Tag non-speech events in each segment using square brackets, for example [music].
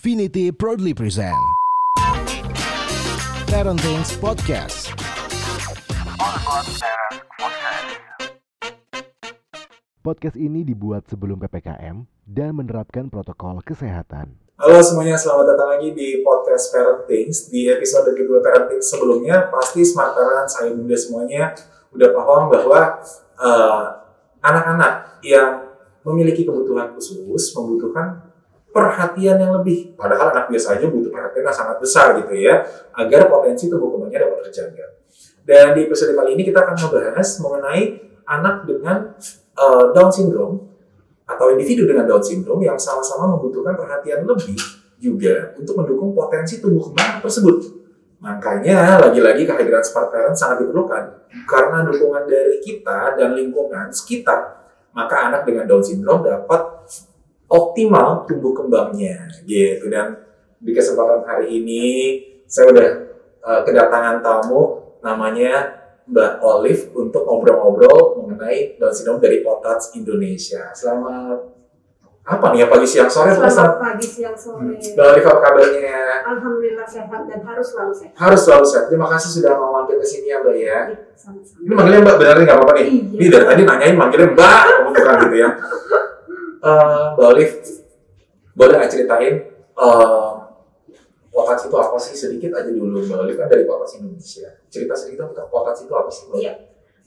Finity proudly present Parenting Podcast. Podcast ini dibuat sebelum PPKM dan menerapkan protokol kesehatan. Halo semuanya, selamat datang lagi di podcast Parenting. Di episode kedua Parenting sebelumnya, pasti smart parent saya bunda semuanya udah paham bahwa uh, anak-anak yang memiliki kebutuhan khusus membutuhkan perhatian yang lebih. Padahal anak biasa aja butuh perhatian yang sangat besar gitu ya, agar potensi tumbuh kembangnya dapat terjaga. Dan di episode kali ini kita akan membahas mengenai anak dengan uh, Down syndrome atau individu dengan Down syndrome yang sama-sama membutuhkan perhatian lebih juga untuk mendukung potensi tumbuh kembang tersebut. Makanya lagi-lagi kehadiran smart parent sangat diperlukan karena dukungan dari kita dan lingkungan sekitar. Maka anak dengan Down syndrome dapat optimal tumbuh kembangnya gitu dan di kesempatan hari ini saya udah uh, kedatangan tamu namanya Mbak Olive untuk ngobrol-ngobrol mengenai Down syndrome dari Potats Indonesia. Selamat apa nih ya pagi siang sore Selamat pagi siang sore. Hmm. Mbak Olive apa kabarnya? Alhamdulillah sehat dan harus selalu sehat. Harus selalu sehat. Terima kasih sudah mau mampir ke sini ya Mbak ya. Iya, sama-sama. Ini manggilnya Mbak benar nggak apa-apa nih. Iya. Ini dari tadi nanyain manggilnya Mbak, bukan gitu ya. Mbak Olive, boleh nggak ceritain uh, Potats itu apa sih sedikit aja dulu Mbak Olive kan dari Potats Indonesia. Cerita sedikit dong Potats itu apa sih Mbak? Iya.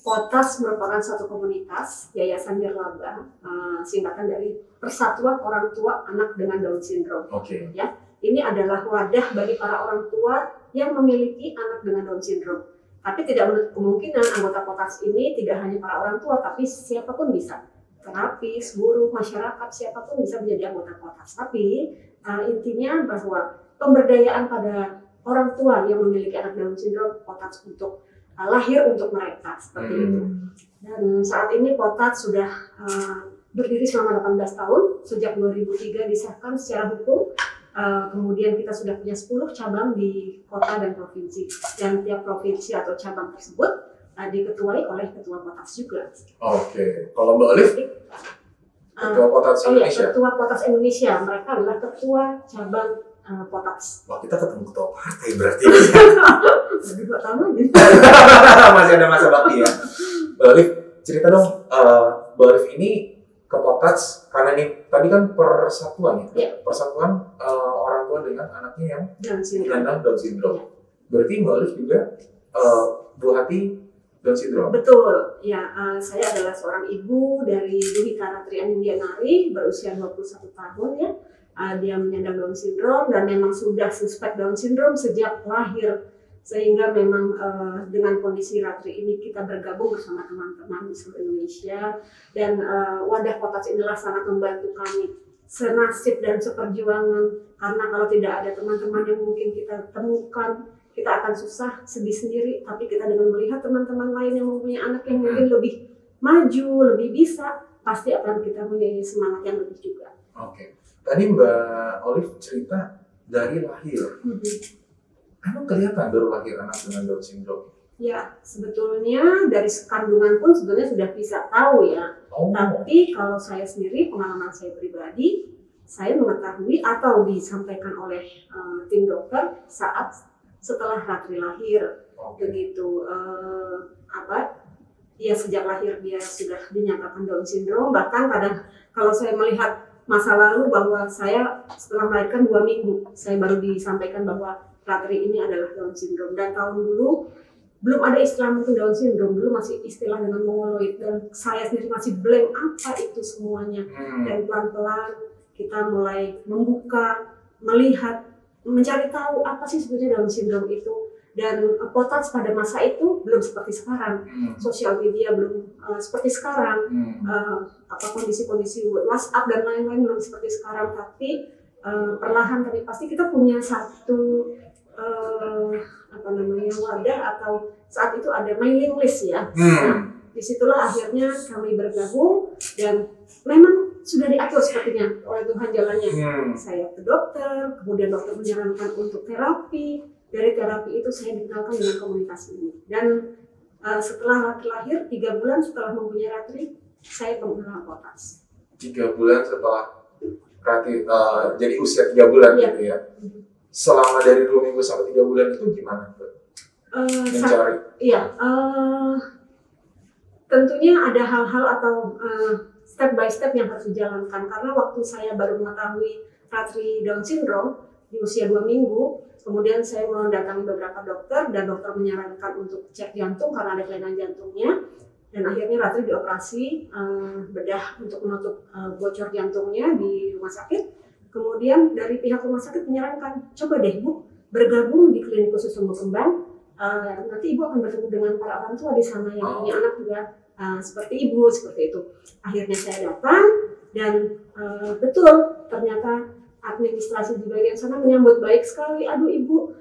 Potas merupakan satu komunitas yayasan nirlaba eh, singkatan dari Persatuan Orang Tua Anak dengan Down Syndrome. Oke. Ini adalah wadah bagi para orang tua yang memiliki anak dengan Down Syndrome. Tapi tidak menutup kemungkinan anggota Potas ini tidak hanya para orang tua, tapi siapa pun bisa. Terapis, guru, masyarakat, siapa pun bisa menjadi anggota Potas. Tapi eh, intinya bahwa pemberdayaan pada orang tua yang memiliki anak Down Syndrome, Potas untuk eh, lahir untuk mereka seperti itu. Hmm. Dan saat ini Potat sudah uh, berdiri selama 18 tahun, sejak 2003 disahkan secara hukum. Uh, kemudian kita sudah punya 10 cabang di kota dan provinsi. Dan tiap provinsi atau cabang tersebut uh, diketuai oleh ketua Potas juga. Oke. Kalau Mbak Olive, Uh, Ketua Potats oh iya, Indonesia. ketua Potas Indonesia. Mereka adalah ketua cabang uh, Potas. Wah kita ketemu ketua partai berarti. [laughs] Jadi dua tahun aja. [laughs] Masih ada masa bakti ya. Mbak Olive, cerita dong. eh, Mbak Olive ini ke Potats karena ini tadi kan persatuan ya. Iya. Persatuan eh, orang tua dengan anaknya yang penyandang Down syndrome. Berarti Mbak Olive juga eh, buah hati Down syndrome. Betul, ya eh, saya adalah seorang ibu dari Dwi Karatri Indianari berusia 21 tahun ya. Eh, dia menyandang Down syndrome dan memang sudah suspek Down syndrome sejak lahir. Sehingga memang eh, dengan kondisi Ratri ini kita bergabung bersama teman-teman di seluruh Indonesia. Dan eh, wadah Potas inilah sangat membantu kami. Senasib dan seperjuangan. Karena kalau tidak ada teman-teman yang mungkin kita temukan kita akan susah sedih sendiri tapi kita dengan melihat teman-teman lain yang mempunyai anak yang mungkin lebih maju lebih bisa pasti akan kita punya semangat yang lebih juga Oke. Tadi Mbak Olive cerita dari lahir. Emang kelihatan baru lahir anak dengan Down syndrome? ya sebetulnya dari kandungan pun sebenarnya sudah bisa tahu ya Oh, tapi kalau saya sendiri pengalaman saya pribadi saya mengetahui atau disampaikan oleh eh, tim dokter saat setelah Ratri lahir oke. begitu eh, apa dia sejak lahir dia sudah dinyatakan Down syndrome. Bahkan kadang kalau saya melihat masa lalu bahwa saya setelah melahirkan dua minggu saya baru disampaikan bahwa Ratri ini adalah Down syndrome. Dan tahun dulu belum ada istilah untuk Down syndrome. Dulu masih istilah dengan mongoloid. Dan saya sendiri masih blank apa itu semuanya. Hmm. dan pelan-pelan kita mulai membuka, melihat, mencari tahu apa sih sebenarnya Down syndrome itu dan eh, Potats pada masa itu belum seperti sekarang, Hmm. sosial media belum eh, seperti sekarang, Hmm. eh, apa kondisi-kondisi WhatsApp dan lain-lain belum seperti sekarang, tapi eh, perlahan tapi pasti kita punya satu eh, apa namanya wadah atau saat itu ada mailing list ya. Nah, Hmm. di situlah akhirnya kami bergabung dan memang sudah diatur sepertinya oleh Tuhan jalannya. Hmm. Saya ke dokter, kemudian dokter menyarankan untuk terapi. Dari terapi itu saya dikenalkan dengan komunitas ini. Dan uh, setelah Ratri lahir, tiga bulan setelah mempunyai Ratri, saya pengguna potas. Tiga bulan setelah Berarti eh, jadi usia tiga bulan Iya. gitu ya. Selama dari dua minggu sampai tiga bulan itu gimana? Eh, sa- Mencari. Iya, eh, tentunya ada hal-hal atau eh, step by step yang harus dijalankan karena waktu saya baru mengetahui Ratri Down syndrome di usia dua minggu, kemudian saya mendatangi beberapa dokter dan dokter menyarankan untuk cek jantung karena ada kelainan jantungnya dan akhirnya Ratri dioperasi eh, bedah untuk menutup eh, bocor jantungnya di rumah sakit. Kemudian dari pihak rumah sakit menyarankan coba deh bu bergabung di klinik khusus tumbuh kembang Uh, nanti ibu akan bertemu dengan para orang tua di sana yang Oh. punya anak juga uh, seperti ibu seperti itu. Akhirnya saya datang dan uh, betul ternyata administrasi di bagian sana menyambut baik sekali. Aduh ibu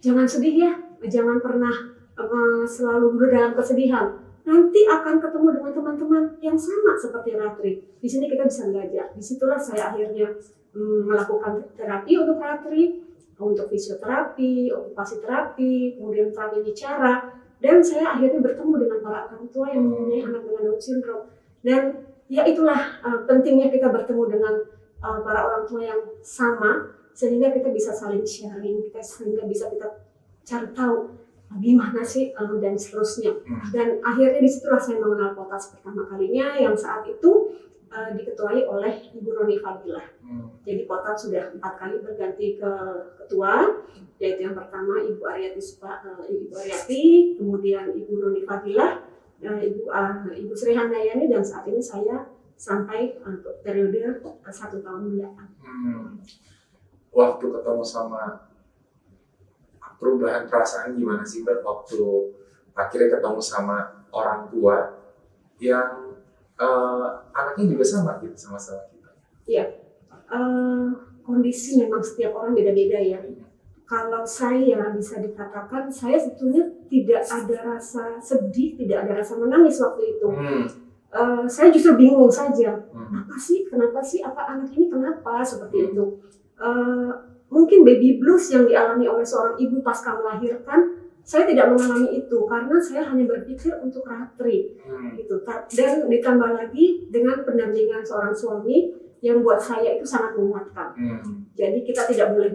jangan sedih ya, jangan pernah uh, selalu duduk dalam kesedihan. Nanti akan ketemu dengan teman-teman yang sama seperti Ratri. Di sini kita bisa belajar. Di situlah saya akhirnya mm, melakukan terapi untuk Ratri untuk fisioterapi, okupasi terapi, kemudian terapi bicara, dan saya akhirnya bertemu dengan para orang tua yang mempunyai anak dengan Down syndrome. Dan ya itulah uh, pentingnya kita bertemu dengan uh, para orang tua yang sama, sehingga kita bisa saling sharing, kita sehingga bisa kita cari tahu uh, gimana sih uh, dan seterusnya. Hmm. Dan akhirnya di situlah saya mengenal Potas pertama kalinya, yang saat itu uh, diketuai oleh Ibu Roni Fadilah. Hmm. Jadi Potat sudah empat kali berganti ke ketua, yaitu yang pertama Ibu Aryati Supa, eh, Ibu Aryati, kemudian Ibu Nuni Fadilah, eh, Ibu eh, Ibu Sri Handayani, dan saat ini saya sampai untuk periode eh, satu tahun mendatang. Hmm. Waktu ketemu sama perubahan perasaan gimana sih Mbak waktu akhirnya ketemu sama orang tua yang eh, anaknya juga sama gitu sama-sama kita. Eh, kondisi memang setiap orang beda-beda ya. Kalau saya bisa dikatakan, saya sebetulnya tidak ada rasa sedih, tidak ada rasa menangis waktu itu. Hmm. Eh, saya justru bingung saja. Hmm. apa sih kenapa sih apa anak ini kenapa seperti itu Eh, mungkin baby blues yang dialami oleh seorang ibu pasca melahirkan saya tidak mengalami itu karena saya hanya berpikir untuk ratri Hmm. gitu dan ditambah lagi dengan pendampingan seorang suami yang buat saya itu sangat menguatkan Hmm. jadi kita tidak boleh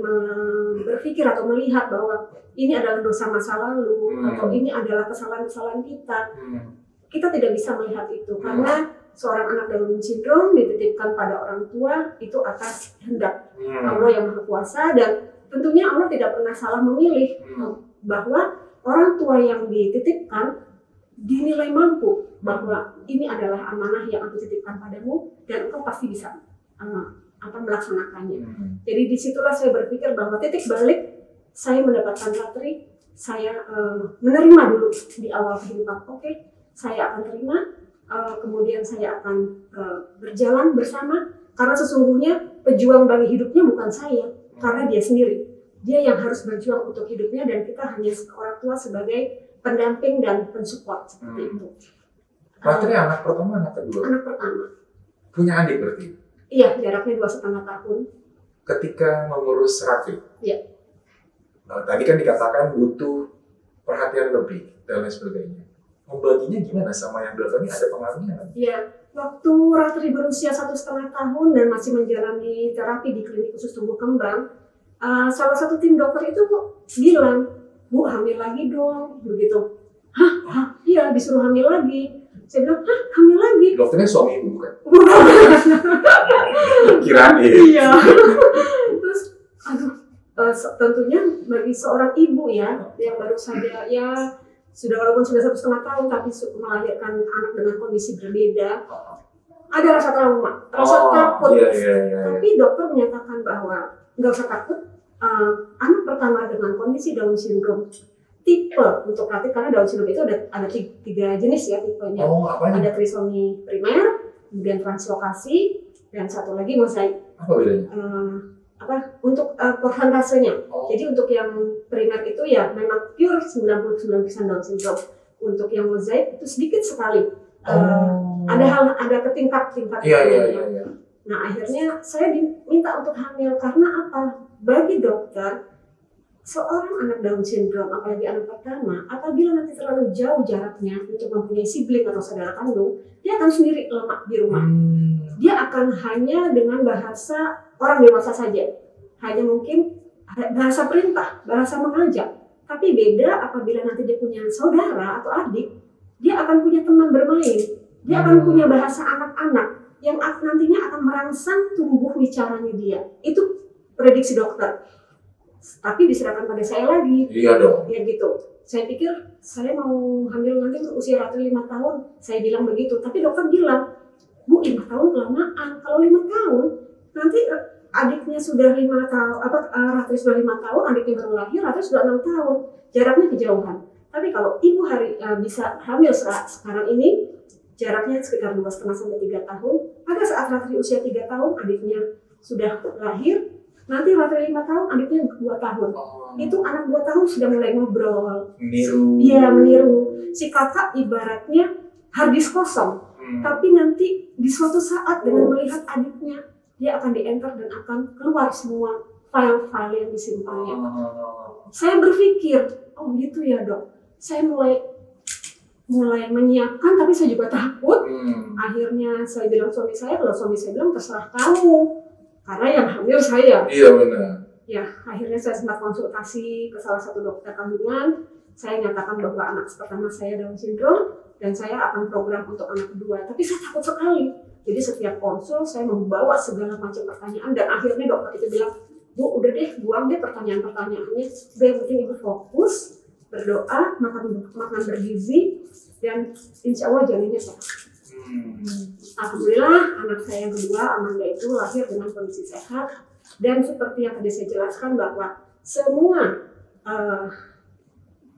berpikir atau melihat bahwa ini adalah dosa masa lalu Hmm. atau ini adalah kesalahan-kesalahan kita Hmm. kita tidak bisa melihat itu karena seorang anak Down syndrome dititipkan pada orang tua itu atas kehendak Hmm. Allah yang Maha Kuasa dan tentunya Allah tidak pernah salah memilih Hmm. bahwa orang tua yang dititipkan dinilai mampu bahwa ini adalah amanah yang aku titipkan padamu dan engkau pasti bisa uh, apa melaksanakannya. Hmm. Jadi di situlah saya berpikir bahwa titik balik saya mendapatkan ratri, saya eh, menerima dulu di awal kehidupan. Oke, saya akan terima, eh, kemudian saya akan eh, berjalan bersama karena sesungguhnya pejuang bagi hidupnya bukan saya, karena dia sendiri. Dia yang harus berjuang untuk hidupnya dan kita hanya orang tua sebagai pendamping dan pensupport seperti Hmm. itu. Ratri anak pertama anak kedua Anak pertama, punya adik berarti iya jaraknya dua setengah tahun. ketika mengurus Ratri. Iya. Nah, tadi kan dikatakan butuh perhatian lebih dan lain sebagainya. Membaginya gimana sama yang belakangnya ada pengaruhnya kan? Ya, waktu Ratri berusia satu setengah tahun dan masih menjalani terapi di klinik khusus tumbuh kembang, uh, salah satu tim dokter itu bilang, Bu hamil lagi dong, begitu. Hah, hah, iya disuruh hamil lagi. Saya bilang, hah hamil lagi? Dokternya suami ibu kan? [laughs] Kirain. Iya. [laughs] Terus, aduh, eh, se- tentunya bagi seorang ibu ya, yang baru saja ya sudah walaupun sudah satu setengah tahun tapi melahirkan anak dengan kondisi berbeda, ada rasa trauma, rasa oh, takut. Iya, iya, iya. iya. Tapi dokter menyatakan bahwa nggak usah takut, eh, anak pertama dengan kondisi Down syndrome tipe untuk Ratri karena Down syndrome itu ada ada tiga, jenis ya tipenya. Oh, Ada trisomi primer, kemudian translokasi, dan satu lagi mosaik. Apa bedanya? Eh, apa untuk uh, persentasenya. Oh, Jadi untuk yang primer itu ya memang pure 99% Down syndrome. Untuk yang mosaik itu sedikit sekali. Eh, oh. ada hal ada ketingkat-tingkat. Iya, iya, iya. iya. Nah akhirnya saya diminta untuk hamil karena apa? Bagi dokter seorang anak Down syndrome apalagi anak pertama apabila nanti terlalu jauh jaraknya untuk mempunyai sibling atau saudara kandung dia akan sendiri lemak di rumah Hmm. dia akan hanya dengan bahasa orang dewasa saja. Hanya mungkin bahasa perintah, bahasa mengajak. Tapi beda apabila nanti dia punya saudara atau adik, dia akan punya teman bermain. Dia akan Hmm. punya bahasa anak-anak yang nantinya akan merangsang tumbuh bicaranya dia. Itu prediksi dokter. Tapi diserahkan pada saya lagi. Iya dong. ya gitu. Saya pikir saya mau hamil nanti usia Ratri lima tahun. Saya bilang begitu. Tapi dokter bilang bu lima tahun kelamaan. Kalau lima tahun nanti eh, adiknya sudah lima tahun apa eh, Ratri sudah lima tahun adiknya baru lahir Ratri sudah enam tahun. Jaraknya kejauhan. Tapi kalau ibu hari eh, bisa hamil saat sekarang ini jaraknya sekitar dua setengah sampai tiga tahun. Pada saat Ratri usia tiga tahun adiknya sudah lahir nanti Ratri lima tahun adiknya dua tahun. Itu anak dua tahun sudah mulai ngobrol. Niru. dia meniru. Si kakak ibaratnya harddisk kosong. Hmm. tapi nanti di suatu saat dengan melihat adiknya dia akan di-enter dan akan keluar semua file-file yang disimpannya. Oh. saya berpikir oh gitu ya dok. Saya mulai mulai menyiapkan tapi saya juga takut. Hmm. akhirnya saya bilang suami saya kalau suami saya bilang terserah kamu karena yang hamil saya Iya benar. Ya, akhirnya saya sempat konsultasi ke salah satu dokter kandungan. Saya nyatakan bahwa anak pertama saya Down syndrome dan saya akan program untuk anak kedua. Tapi saya takut sekali. Jadi setiap konsul saya membawa segala macam pertanyaan dan akhirnya dokter itu bilang, Bu, udah deh, buang deh pertanyaan-pertanyaannya. Udah yang penting ibu fokus, berdoa, makan makan bergizi, dan insya Allah janinnya sehat. Alhamdulillah anak saya yang kedua Amanda itu lahir dengan kondisi sehat dan seperti yang tadi saya jelaskan bahwa semua eh,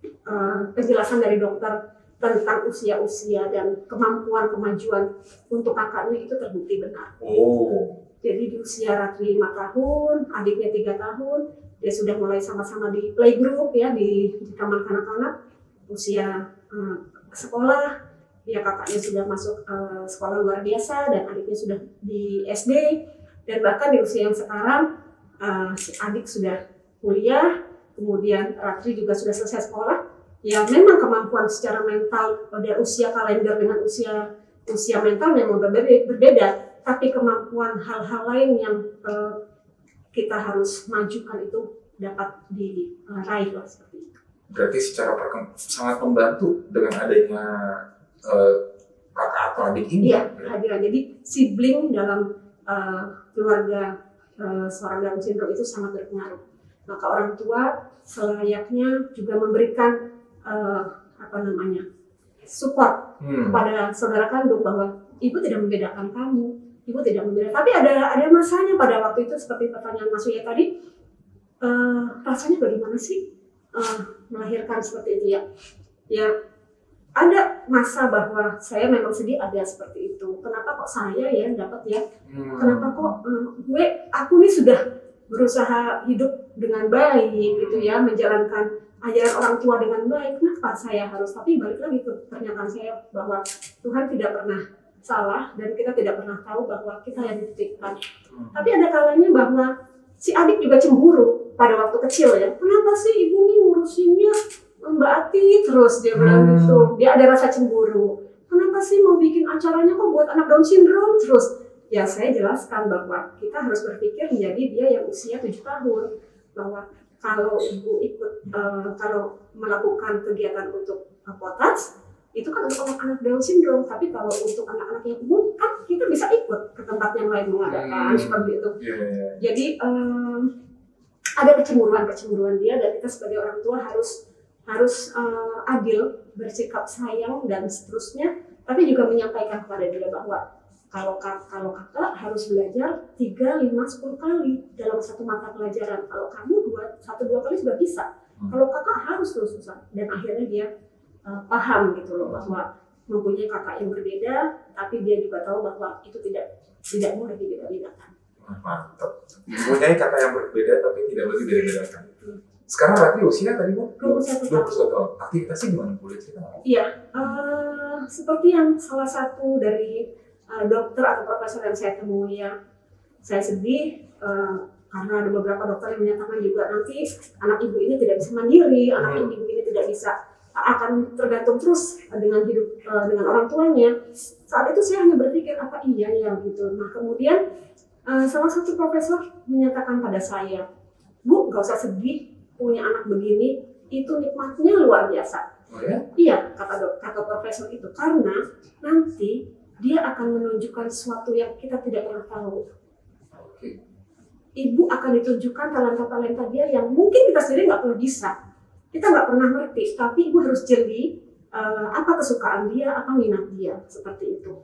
eh, penjelasan dari dokter tentang usia-usia dan kemampuan kemajuan untuk kakaknya itu terbukti benar. Oh. Jadi di usia Ratri 5 tahun, adiknya tiga tahun, dia sudah mulai sama-sama di playgroup ya di, di taman kanak-kanak. Usia eh, sekolah, ya kakaknya sudah masuk eh, sekolah luar biasa dan adiknya sudah di SD dan bahkan di usia yang sekarang eh, si adik sudah kuliah, kemudian Ratri juga sudah selesai sekolah. Ya memang kemampuan secara mental pada usia kalender dengan usia usia mental memang berbeda, berbeda tapi kemampuan hal-hal lain yang eh, kita harus majukan itu dapat diraih lah seperti itu. Berarti secara sangat membantu dengan adanya eh, kakak atau adik ini. Iya, kehadiran. Jadi sibling dalam eh, keluarga eh, seorang Down syndrome itu sangat berpengaruh. Maka orang tua selayaknya juga memberikan eh, apa namanya support Hmm. kepada saudara kandung bahwa ibu tidak membedakan kamu, ibu tidak membedakan. Tapi ada ada masanya pada waktu itu seperti pertanyaan Mas Uya tadi, eh, rasanya bagaimana sih eh, melahirkan seperti itu ya? Ya ada masa bahwa saya memang sedih ada seperti itu. Kenapa kok saya ya yang dapat ya? Hmm. Kenapa kok eh, gue aku nih sudah berusaha hidup dengan baik gitu ya, menjalankan ajaran orang tua dengan baik. Kenapa saya harus? Tapi balik lagi ke pernyataan saya bahwa Tuhan tidak pernah salah dan kita tidak pernah tahu bahwa kita yang dititipkan. Hmm. Tapi ada kalanya bahwa si adik juga cemburu pada waktu kecil ya. Kenapa sih ibu nih ngurusinnya Mbak Ati terus dia bilang Hmm. gitu. Dia ada rasa cemburu. Kenapa sih mau bikin acaranya kok buat anak Down syndrome terus? Ya saya jelaskan bahwa kita harus berpikir menjadi dia yang usia 7 tahun bahwa kalau ibu ikut eh, kalau melakukan kegiatan untuk uh, potas itu kan untuk anak-anak Down syndrome tapi kalau untuk anak-anak yang umum kan kita bisa ikut ke tempat yang lain mengadakan Hmm. seperti itu Iya, iya. jadi em, ada kecemburuan-kecemburuan dia dan kita sebagai orang tua harus harus eh, adil, bersikap sayang dan seterusnya, tapi juga menyampaikan kepada dia bahwa kalau kalau kakak harus belajar 3, 5, 10 kali dalam satu mata pelajaran. Kalau kamu dua, satu dua kali sudah bisa. Hmm. Kalau kakak harus terus-terusan. Dan akhirnya dia eh, paham gitu loh bahwa mempunyai kakak yang berbeda, tapi dia juga tahu bahwa itu tidak tidak mudah dibeda-bedakan. Wah, Mantap. Mempunyai kakak yang berbeda tapi tidak boleh dibeda-bedakan. Sekarang Ratri usia tadi bu? 21 tahun. 21 tahun. Aktivitasnya gimana boleh cerita nggak? Iya, eh, seperti yang salah satu dari eh, dokter atau profesor yang saya temui ya, saya sedih eh, karena ada beberapa dokter yang menyatakan juga nanti anak ibu ini tidak bisa mandiri, anak Hmm. ibu ini tidak bisa akan tergantung terus dengan hidup dengan orang tuanya. Saat itu saya hanya berpikir apa iya ya gitu. Nah kemudian salah satu profesor menyatakan pada saya, Bu, nggak usah sedih, punya anak begini, itu nikmatnya luar biasa. Oh ya? Iya, kata dok, kata profesor itu karena nanti dia akan menunjukkan sesuatu yang kita tidak pernah tahu. Oke. Ibu akan ditunjukkan talenta-talenta dia yang mungkin kita sendiri nggak pernah bisa. Kita nggak pernah ngerti, tapi ibu harus jeli eh, apa kesukaan dia, apa minat dia, seperti itu.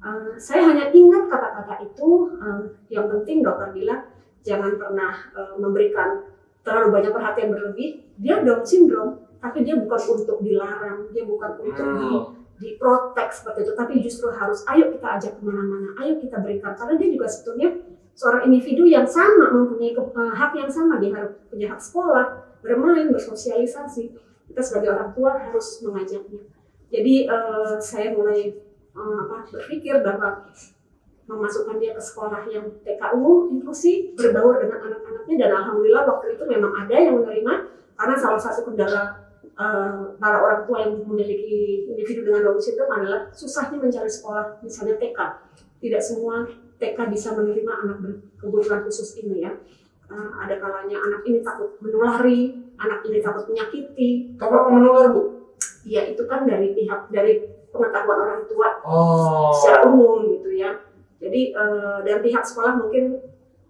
Eh, saya hanya ingat kata-kata itu. eh, yang penting dokter bilang jangan pernah eh, memberikan terlalu banyak perhatian berlebih. Dia Down syndrome, tapi dia bukan untuk dilarang, dia bukan untuk di Hmm. diprotek seperti itu, tapi justru harus ayo kita ajak ke mana-mana, ayo kita berikan karena dia juga sebetulnya seorang individu yang sama mempunyai ke- eh, hak yang sama, dia harus punya hak sekolah, bermain, bersosialisasi. Kita sebagai orang tua harus mengajaknya. Jadi eh, saya mulai eh, apa, berpikir bahwa memasukkan dia ke sekolah yang TKU inklusi berbaur dengan anak-anaknya dan alhamdulillah waktu itu memang ada yang menerima karena salah satu kendala eh, para orang tua yang memiliki individu dengan Down syndrome adalah susahnya mencari sekolah misalnya TK tidak semua TK bisa menerima anak berkebutuhan khusus ini ya Eh, ada kalanya anak ini takut menulari anak ini takut menyakiti apa menular bu? ya itu kan dari pihak dari pengetahuan orang tua Oh. secara umum gitu ya. Jadi eh, dan pihak sekolah mungkin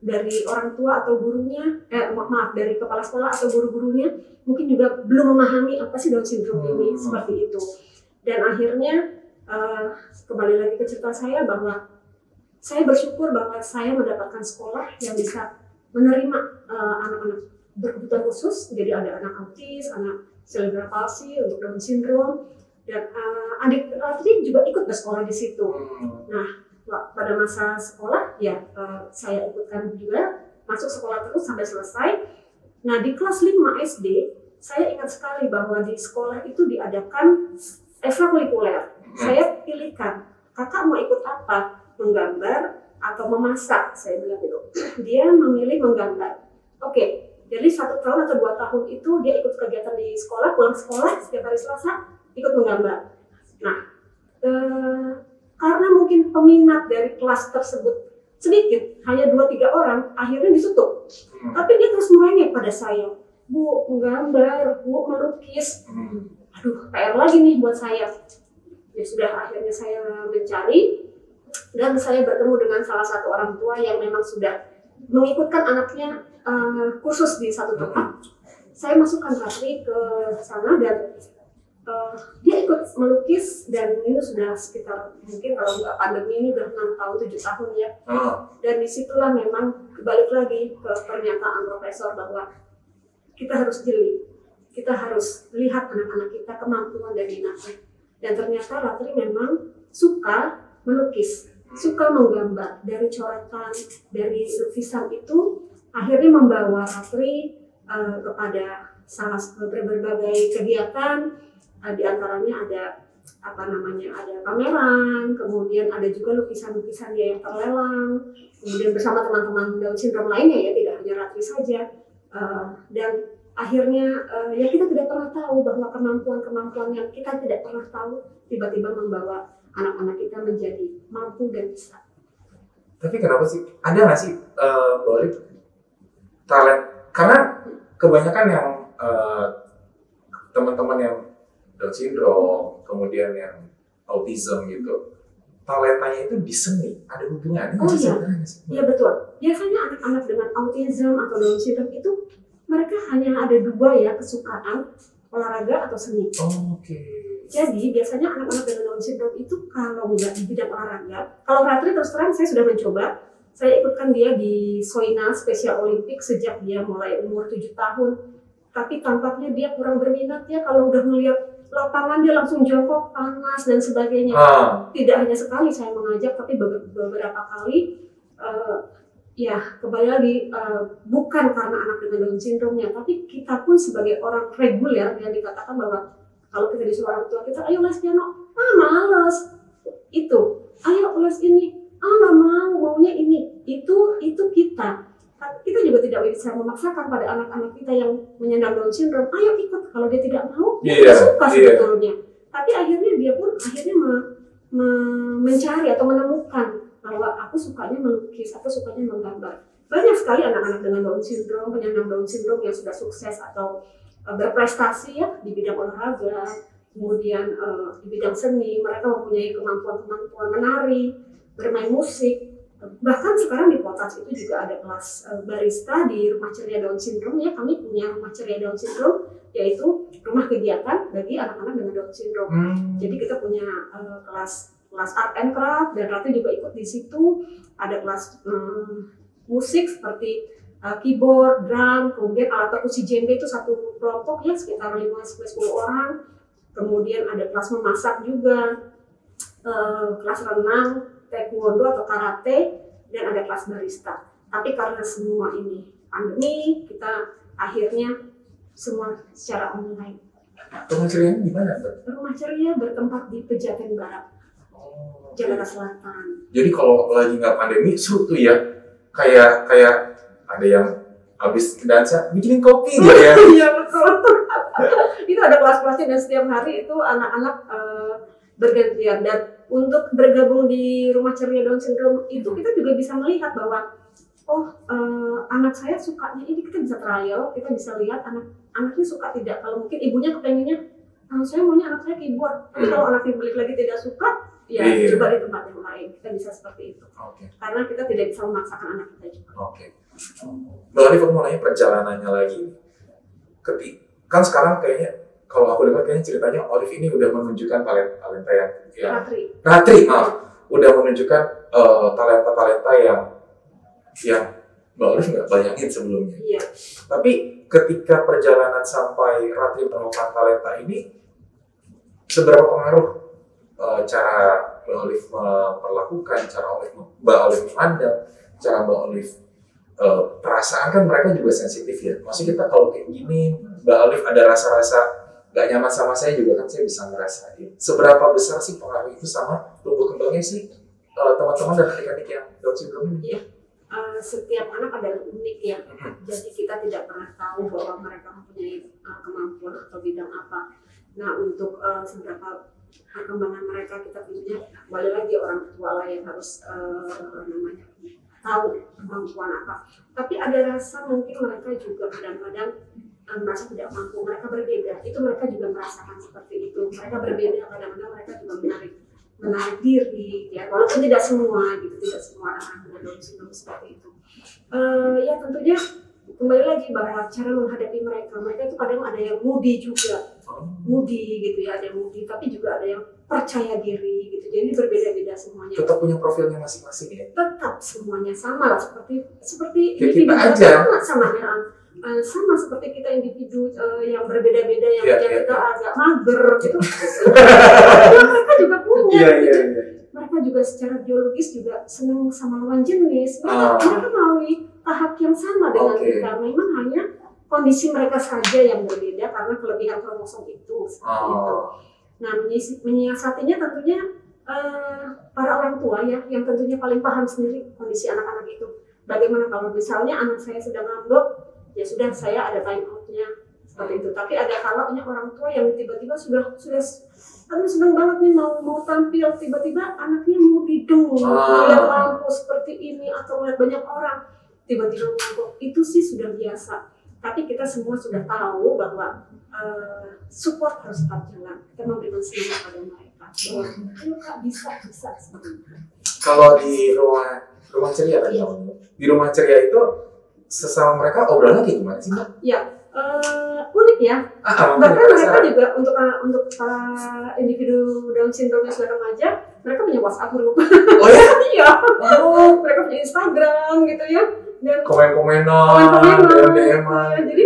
dari orang tua atau gurunya, eh ma- maaf dari kepala sekolah atau guru-gurunya mungkin juga belum memahami apa sih Down syndrome ini Hmm. seperti itu. Dan akhirnya eh, kembali lagi ke cerita saya bahwa saya bersyukur bahwa saya mendapatkan sekolah yang bisa menerima eh, anak-anak berkebutuhan khusus. Jadi ada anak autis, anak cerebral palsy, untuk Down syndrome, dan eh, adik adik juga ikut bersekolah di situ. Hmm. Pada masa sekolah ya eh, saya ikutkan juga masuk sekolah terus sampai selesai. Nah di kelas 5 SD saya ingat sekali bahwa di sekolah itu diadakan ekstrakurikuler. Saya pilihkan kakak mau ikut apa menggambar atau memasak saya bilang gitu. [clears throat] Dia memilih menggambar. Oke, jadi satu tahun atau dua tahun itu dia ikut kegiatan di sekolah, pulang sekolah setiap hari Selasa ikut menggambar. Nah, eh, karena mungkin peminat dari kelas tersebut sedikit, hanya dua tiga orang, akhirnya ditutup. Hmm. Tapi dia terus merengek pada saya, Bu, menggambar, Bu, melukis. Hmm. Aduh, PR lagi nih buat saya. Ya sudah, akhirnya saya mencari dan saya bertemu dengan salah satu orang tua yang memang sudah mengikutkan anaknya eh, khusus di satu tempat. Saya masukkan Ratri ke sana dan eh, dia ikut melukis dan ini sudah sekitar mungkin kalau nggak pandemi ini udah enam tahun tujuh tahun ya. Oh. dan di situlah memang balik lagi ke pernyataan profesor bahwa kita harus jeli. Kita harus lihat anak-anak kita kemampuan dan minatnya. Dan ternyata Ratri memang suka melukis suka menggambar. Dari coretan dari lukisan itu akhirnya membawa Ratri eh, kepada salah berbagai kegiatan di antaranya ada apa namanya ada pameran kemudian ada juga lukisan-lukisan dia yang terlelang kemudian bersama teman-teman Down syndrome lainnya ya tidak hanya Ratri saja Eh, dan akhirnya eh, ya kita tidak pernah tahu bahwa kemampuan-kemampuan yang kita tidak pernah tahu tiba-tiba membawa anak-anak kita menjadi mampu dan bisa Tapi kenapa sih? Ada nggak sih eh balik talent? Karena kebanyakan yang eh, teman-teman yang Down syndrome, kemudian yang autism gitu, talentanya itu di seni. Ada hubungannya Oh, iya. Iya betul. Biasanya anak-anak dengan autism atau Down syndrome itu mereka hanya ada dua ya kesukaan olahraga atau seni. Oh, Oke. Jadi biasanya anak-anak dengan Down syndrome itu kalau nggak di bidang olahraga, kalau Ratri terus terang saya sudah mencoba, saya ikutkan dia di Soina Special Olympic sejak dia mulai umur 7 tahun. Tapi tampaknya dia kurang berminat ya kalau udah melihat lapangan dia langsung jongkok panas dan sebagainya. Ah, tidak hanya sekali saya mengajak tapi be- beberapa kali eh, ya kembali lagi eh, bukan karena anak dengan Down syndrome-nya tapi kita pun sebagai orang reguler yang dikatakan bahwa kalau kita disuruh orang tua kita ayo les piano. Ah males. Itu ayo les ini ah nggak mau maunya ini itu itu kita Tapi kita juga tidak bisa memaksakan pada anak-anak kita yang menyandang Down syndrome ayo ikut kalau dia tidak mau dia Iya, suka iya. sebetulnya tapi akhirnya dia pun akhirnya me- me- mencari atau menemukan bahwa aku sukanya melukis, aku sukanya menggambar. Banyak sekali anak-anak dengan Down syndrome, penyandang Down syndrome yang sudah sukses atau uh, berprestasi ya di bidang olahraga, kemudian uh, di bidang seni, mereka mempunyai kemampuan-kemampuan menari, bermain musik. Bahkan sekarang di Potas itu juga ada kelas uh, barista di Rumah Ceria Down Syndrome ya. Kami punya Rumah Ceria Down Syndrome yaitu rumah kegiatan bagi anak-anak dengan Down syndrome. Hmm. Jadi kita punya uh, kelas kelas art and craft dan Ratu juga ikut di situ. Ada kelas um, musik seperti uh, keyboard, drum, kemudian alat perkusi djembe itu satu kelompok ya sekitar 5 10 orang. Kemudian ada kelas memasak juga, uh, kelas renang, taekwondo atau karate dan ada kelas barista. Tapi karena semua ini pandemi, kita akhirnya semua secara online. Rumah cerianya di mana? Rumah ceria bertempat di Pejaten Barat, Oh, Jakarta Selatan. Jadi kalau lagi nggak pandemi, seru tuh ya. Kayak kayak ada yang habis dansa bikinin kopi gitu ya. [laughs] Iya betul. [laughs] itu ada kelas-kelasnya dan setiap hari itu anak-anak eh, bergantian dan untuk bergabung di rumah ceria Down syndrome itu kita juga bisa melihat bahwa oh eh, anak saya sukanya ini kita bisa trial kita bisa lihat anak anaknya suka tidak kalau mungkin ibunya kepengennya "Ah, saya maunya anak saya keyboard tapi Hmm. kalau anaknya balik lagi tidak suka ya Iya. coba di tempat yang lain kita bisa seperti itu Oke. karena kita tidak bisa memaksakan anak kita juga Oke. Mbak Alif aku mau nanya perjalanannya lagi. Ketik kan sekarang kayaknya kalau aku dengar kayaknya ceritanya Olive ini udah menunjukkan talenta talenta yang yang Ratri Ratri maaf udah menunjukkan eh, talenta-talenta yang yang Mbak Olive nggak bayangin sebelumnya. iya Tapi ketika perjalanan sampai Ratri menemukan talenta ini, seberapa pengaruh eh, cara Mbak Olive memperlakukan, cara Olive, Mbak Olive memandang, cara Mbak Olive eh, perasaan kan mereka juga sensitif ya. Maksudnya kita kalau kayak gini, Mbak Olive ada rasa-rasa gak nyaman sama saya juga kan saya bisa ngerasain. Seberapa besar sih pengaruh itu sama tumbuh kembangnya sih eh, teman-teman dan adik-adik yang Down syndrome ini? Eh, setiap anak adalah unik ya. Jadi kita tidak pernah tahu bahwa mereka mempunyai uh, kemampuan atau bidang apa. Nah untuk uh, seberapa perkembangan mereka kita tentunya kembali lagi orang tua lah yang harus uh, namanya tahu kemampuan apa. Tapi ada rasa mungkin mereka juga kadang-kadang uh, merasa tidak mampu. Mereka berbeda. Itu mereka juga merasakan seperti itu. Mereka berbeda. Kadang-kadang mereka juga menarik menarik diri ya walaupun tidak semua gitu tidak semua anak dengan Down syndrome seperti itu Eh, ya tentunya kembali lagi bahwa cara menghadapi mereka mereka itu kadang ada yang moody juga moody gitu ya ada yang moody tapi juga ada yang percaya diri gitu jadi berbeda-beda semuanya Tetap punya profilnya masing-masing ya. tetap semuanya sama lah seperti seperti individu kita aja. sama sama ya Eh, sama seperti kita individu eh, yang berbeda-beda yang yang iya, kita iya. agak mager gitu [laughs] mereka juga punya Iya gitu. iya iya. mereka juga secara biologis juga senang sama lawan jenis mereka, Ah. mereka melalui tahap yang sama dengan Oke. kita memang hanya kondisi mereka saja yang berbeda karena kelebihan kromosom itu seperti itu Oh. nah menyiasatinya tentunya eh, para orang tua ya yang tentunya paling paham sendiri kondisi anak-anak itu bagaimana kalau misalnya anak saya sedang ngambek ya sudah saya ada time outnya. Seperti itu. Tapi ada kalanya orang tua yang tiba-tiba sudah sudah aduh seneng banget nih mau mau tampil. Tiba-tiba anaknya mau Ah. melihat lampu seperti ini atau melihat banyak orang. Tiba-tiba ngantuk itu sih sudah biasa? Tapi kita semua sudah tahu bahwa eh, support harus tetap jalan. Kita memberikan semangat pada mereka. Bahwa ayo kak bisa bisa seperti itu. Kalau di rumah rumah ceria kan Iya. Di rumah ceria itu sesama mereka obrolannya kayak gimana sih mbak? Eh, unik ya Ah, bahkan makanya mereka penasaran. juga untuk uh, untuk para individu Down syndrome yang sudah remaja mereka punya WhatsApp group Oh ya? [laughs] iya Oh, mereka punya Instagram gitu ya dan komen-komenan, komen-komenan DM-DM. ya, jadi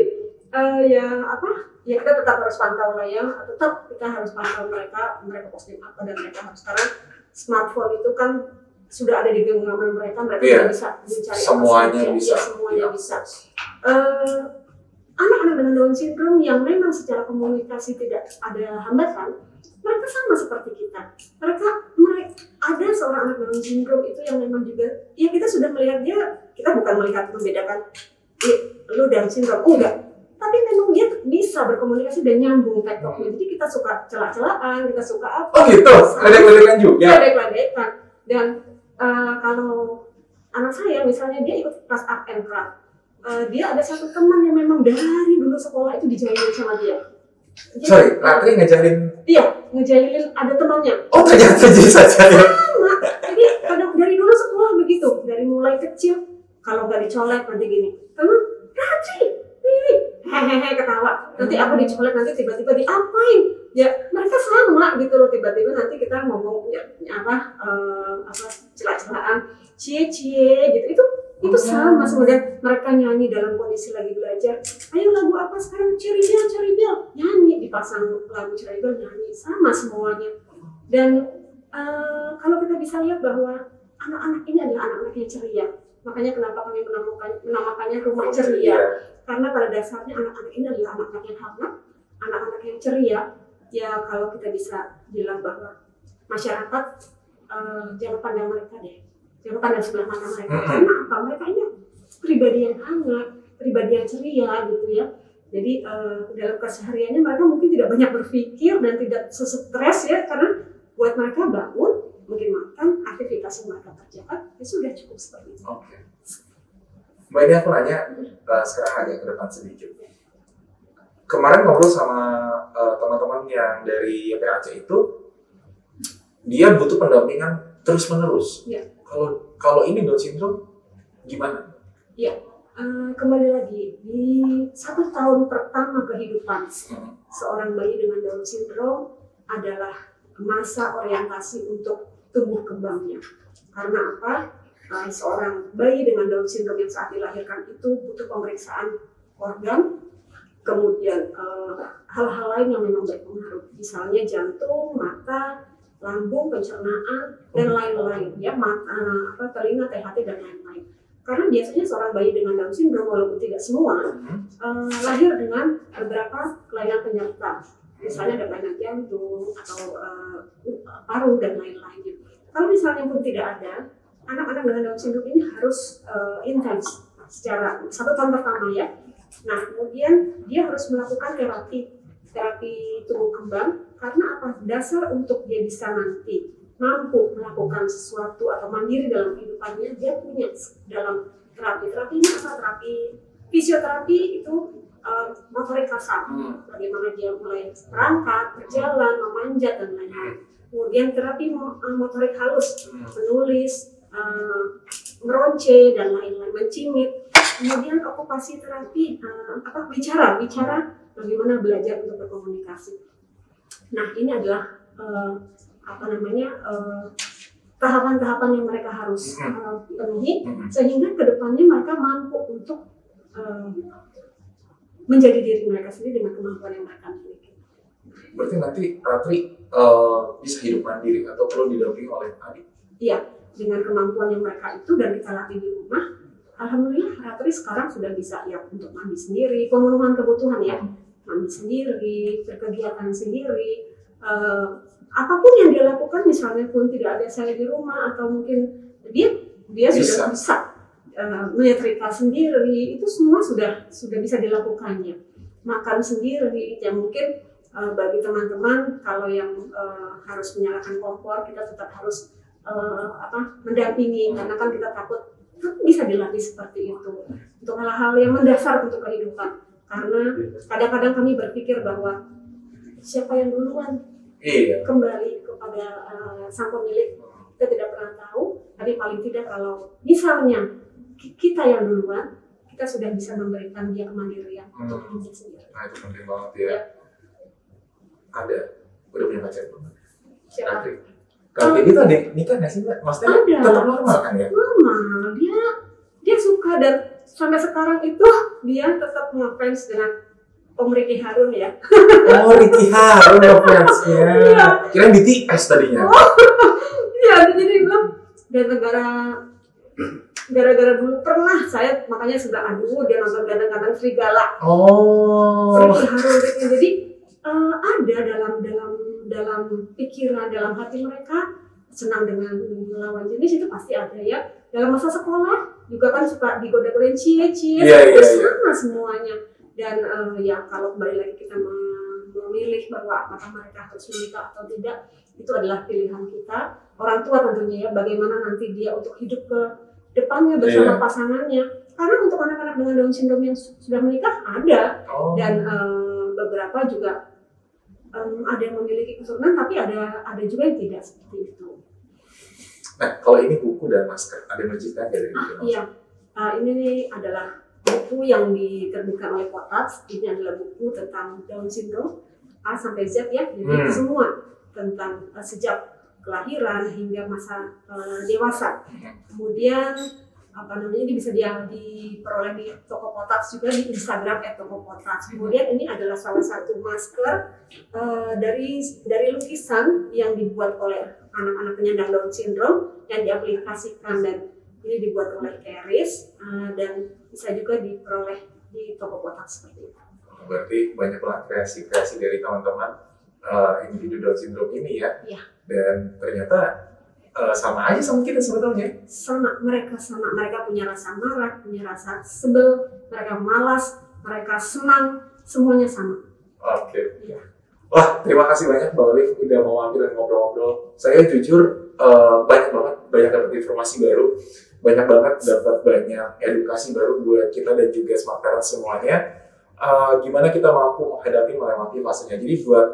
eh, ya apa ya kita tetap harus pantau lah ya tetap kita harus pantau mereka mereka posting apa dan mereka harus sekarang smartphone itu kan sudah ada di genggaman mereka mereka Iya. sudah bisa mencari apa Semuanya saja. bisa. Iya, semuanya Iya. bisa Eh, anak-anak dengan Down syndrome yang memang secara komunikasi tidak ada hambatan mereka sama seperti kita mereka mereka ada seorang anak Down syndrome itu yang memang juga ya kita sudah melihat dia kita bukan melihat membedakan "Ih, lu Down syndrome enggak tapi memang dia bisa berkomunikasi dan nyambung tektoknya jadi kita suka celah-celahan kita suka apa Oh gitu, ledek-ledekan juga. ledek-ledekan dan uh, kalau anak saya misalnya dia ikut kelas art and craft, uh, dia ada satu teman yang memang dari dulu sekolah itu dijailin sama dia. Jadi, Sorry, Ratri ngajarin. Iya, ngejailin ada temannya. Oh ternyata jadi saja. Sama. Jadi kadang dari dulu sekolah begitu, dari mulai kecil kalau nggak dicolek nanti gini, teman Ratri, hehehe ketawa. Nanti aku dicolek nanti tiba-tiba diapain? Ya mereka sama gitu loh tiba-tiba nanti kita ngomong ya, apa uh, apa celah-celahan cie cie gitu. Itu itu sama kemudian mereka nyanyi dalam kondisi lagi belajar ayo lagu apa sekarang? Cari bel cari bel nyanyi dipasang lagu cari bel nyanyi. Sama semuanya. Dan uh, kalau kita bisa lihat bahwa anak-anak ini adalah anak-anak yang ceria. Makanya kenapa kami menamakan menamakannya rumah ceria karena pada dasarnya anak-anak ini adalah anak-anak yang hangat anak-anak yang ceria. Ya kalau kita bisa bilang bahwa masyarakat uh, jangan pandang mereka deh. Jangan pandang sebelah mata mereka. Karena apa? Mereka ini pribadi yang hangat pribadi yang ceria gitu ya. Jadi uh, dalam kesehariannya mereka mungkin tidak banyak berpikir dan tidak stres ya. Karena buat mereka bangun mungkin makan aktivitas yang mereka kerjakan ya sudah cukup seperti itu. Okay. Mbak ini aku nanya uh, sekarang agak ke depan sedikit. Kemarin ngobrol sama uh, teman-teman yang dari YPAC itu, dia butuh pendampingan terus menerus. Ya. Kalau kalau ini Down syndrome gimana? Ya, uh, kembali lagi di satu tahun pertama kehidupan hmm. seorang bayi dengan Down syndrome adalah masa orientasi untuk tumbuh kembangnya. Karena apa? Uh, seorang bayi dengan Down syndrome yang saat dilahirkan itu butuh pemeriksaan organ, kemudian hal-hal uh, lain yang memang berpengaruh, misalnya jantung, mata, lambung, pencernaan, dan lain-lain. Ya, mata, apa, telinga, THT dan lain-lain. Karena biasanya seorang bayi dengan Down syndrome walaupun tidak semua uh, lahir dengan beberapa kelainan penyerta misalnya ada kelainan jantung atau uh, paru dan lain-lain. Kalau misalnya pun tidak ada, anak-anak dengan Down syndrome ini harus uh, intens secara satu tahun pertama ya. Nah kemudian dia harus melakukan terapi terapi tumbuh kembang karena apa? Dasar untuk dia bisa nanti mampu melakukan sesuatu atau mandiri dalam kehidupannya dia punya dalam terapi terapi ini apa terapi fisioterapi itu uh, motorik kasar hmm. bagaimana dia mulai berangkat berjalan memanjat dan lain-lain kemudian terapi motorik halus hmm. menulis uh, meronce dan lain-lain mencimit kemudian okupasi terapi uh, apa bicara bicara bagaimana belajar untuk berkomunikasi. Nah ini adalah uh, apa namanya tahapan-tahapan uh, yang mereka harus uh, penuhi sehingga ke depannya mereka mampu untuk uh, menjadi diri mereka sendiri dengan kemampuan yang mereka miliki. Berarti nanti Ratri uh, bisa hidup mandiri atau perlu didampingi oleh adik? Iya, dengan kemampuan yang mereka itu dan kita latih di rumah, Alhamdulillah Ratri sekarang sudah bisa ya untuk mandi sendiri, pemenuhan kebutuhan ya, mandi sendiri, berkegiatan sendiri, uh, apa pun yang dia lakukan misalnya pun tidak ada saya di rumah atau mungkin dia dia bisa. sudah bisa uh, menyetrika sendiri itu semua sudah sudah bisa dilakukannya makan sendiri ya mungkin uh, bagi teman-teman kalau yang uh, harus menyalakan kompor kita tetap harus uh, apa mendampingi karena kan kita takut bisa dilatih seperti itu. Untuk hal-hal yang mendasar untuk kehidupan. Karena kadang-kadang kami berpikir bahwa siapa yang duluan iya. kembali kepada uh, sang pemilik kita tidak pernah tahu. Tapi paling tidak kalau misalnya kita yang duluan kita sudah bisa memberikan dia kemandirian hmm. untuk hidup sendiri. Nah itu penting banget ya, ya. ada udah punya pacar belum? Siapa kalau kayak gitu ada nikah nggak sih mbak? Maksudnya ada. tetap normal kan ya? Normal, dia dia suka dan sampai sekarang itu dia tetap ngefans dengan Om Ricky Harun ya. [laughs] Oh, Ricky Harun fansnya. Iya. Kira BTS tadinya. Oh, [laughs] iya, jadi bilang dan negara gara-gara dulu pernah saya makanya sudah aduh dia nonton kadang-kadang serigala. Oh. Ricky Harun Ricky. Jadi uh, ada dalam dalam dalam pikiran dalam hati mereka senang dengan lawan jenis itu pasti ada ya. Dalam masa sekolah juga kan suka digoda-godain cie cie yeah, yeah, sama semuanya. Dan uh, ya kalau kembali lagi kita memilih bahwa apakah mereka harus menikah atau tidak itu adalah pilihan kita. Orang tua tentunya ya bagaimana nanti dia untuk hidup ke depannya bersama Iya. pasangannya. Karena untuk anak-anak dengan Down syndrome yang su- sudah menikah ada. Oh. dan eh, beberapa juga em, ada yang memiliki keturunan tapi ada ada juga yang tidak seperti itu Nah, kalau ini buku dan masker, ada yang menciptakan dari Ah, iya. Ah, ini nih adalah buku yang diterbitkan oleh Potats. Ini adalah buku tentang Down syndrome A sampai Z ya. Jadi Hmm. semua tentang eh, sejak kelahiran hingga masa eh, dewasa. Kemudian apa namanya ini bisa dia diperoleh di toko Potats juga di Instagram @toko Potats. Kemudian ini adalah salah satu masker eh, dari dari lukisan yang dibuat oleh anak-anak penyandang Down syndrome yang diaplikasikan dan ini dibuat oleh Keris eh, dan bisa juga diperoleh di toko kotak seperti itu. Berarti banyak banget kreasi-kreasi dari teman-teman uh, individu Down syndrome ini ya. Iya. Dan ternyata uh, sama aja sama kita sebetulnya. Sama mereka sama mereka punya rasa marah, punya rasa sebel, mereka malas, mereka senang, semuanya sama. Oke. Iya. Wah, terima kasih banyak Bang Olive udah mau mampir dan ngobrol-ngobrol. Saya jujur uh, banyak banget, banyak dapat informasi baru, banyak banget dapat banyak edukasi baru buat kita dan juga smart parents semuanya. Uh, gimana kita mampu menghadapi melewati fasenya. Jadi buat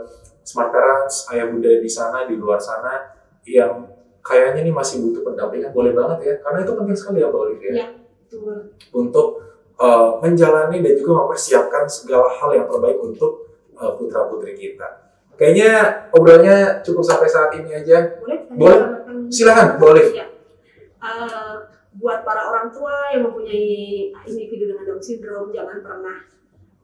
smart parents, ayah bunda di sana, di luar sana yang kayaknya nih masih butuh pendampingan, boleh banget ya, karena itu penting sekali ya Mbak Olive ya Iya. Betul. untuk uh, menjalani dan juga mempersiapkan segala hal yang terbaik untuk uh, putra putri kita. Kayaknya obrolannya cukup sampai saat ini aja. Boleh? Boleh. Silakan, boleh. Iya. Eh, buat para orang tua yang mempunyai individu dengan Down syndrome, jangan pernah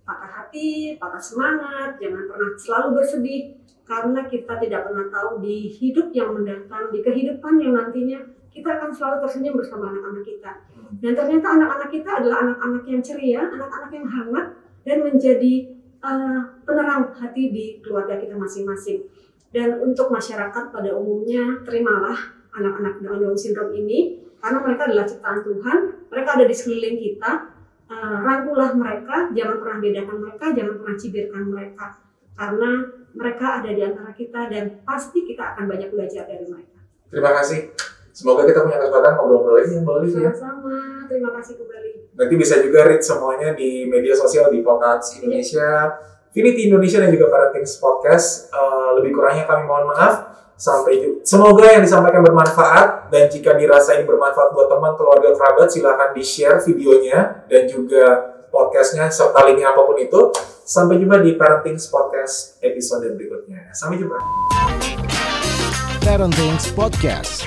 patah hati, patah semangat, jangan pernah selalu bersedih karena kita tidak pernah tahu di hidup yang mendatang, di kehidupan yang nantinya kita akan selalu tersenyum bersama anak-anak kita. Dan ternyata anak-anak kita adalah anak-anak yang ceria, anak-anak yang hangat dan menjadi eh, penerang hati di keluarga kita masing-masing. Dan untuk masyarakat pada umumnya, terimalah anak-anak dengan Down syndrome ini karena mereka adalah ciptaan Tuhan, mereka ada di sekeliling kita. Eh, rangkulah mereka, jangan pernah bedakan mereka, jangan pernah cibirkan mereka karena mereka ada di antara kita dan pasti kita akan banyak belajar dari mereka. Terima kasih. Semoga kita punya kesempatan ngobrol-ngobrol lagi ya Mbak Olive ya. Sama-sama, terima kasih kembali. Nanti bisa juga read semuanya di media sosial di Potats Indonesia, Finity Indonesia dan juga Parenting Podcast. Eh, lebih kurangnya kami mohon maaf. Sampai ju- semoga yang disampaikan bermanfaat dan jika dirasa ini bermanfaat buat teman, keluarga, kerabat, silahkan di-share videonya dan juga podcastnya serta linknya apa pun itu. Sampai jumpa di Parenting Podcast episode berikutnya. Sampai jumpa. Parenting Podcast.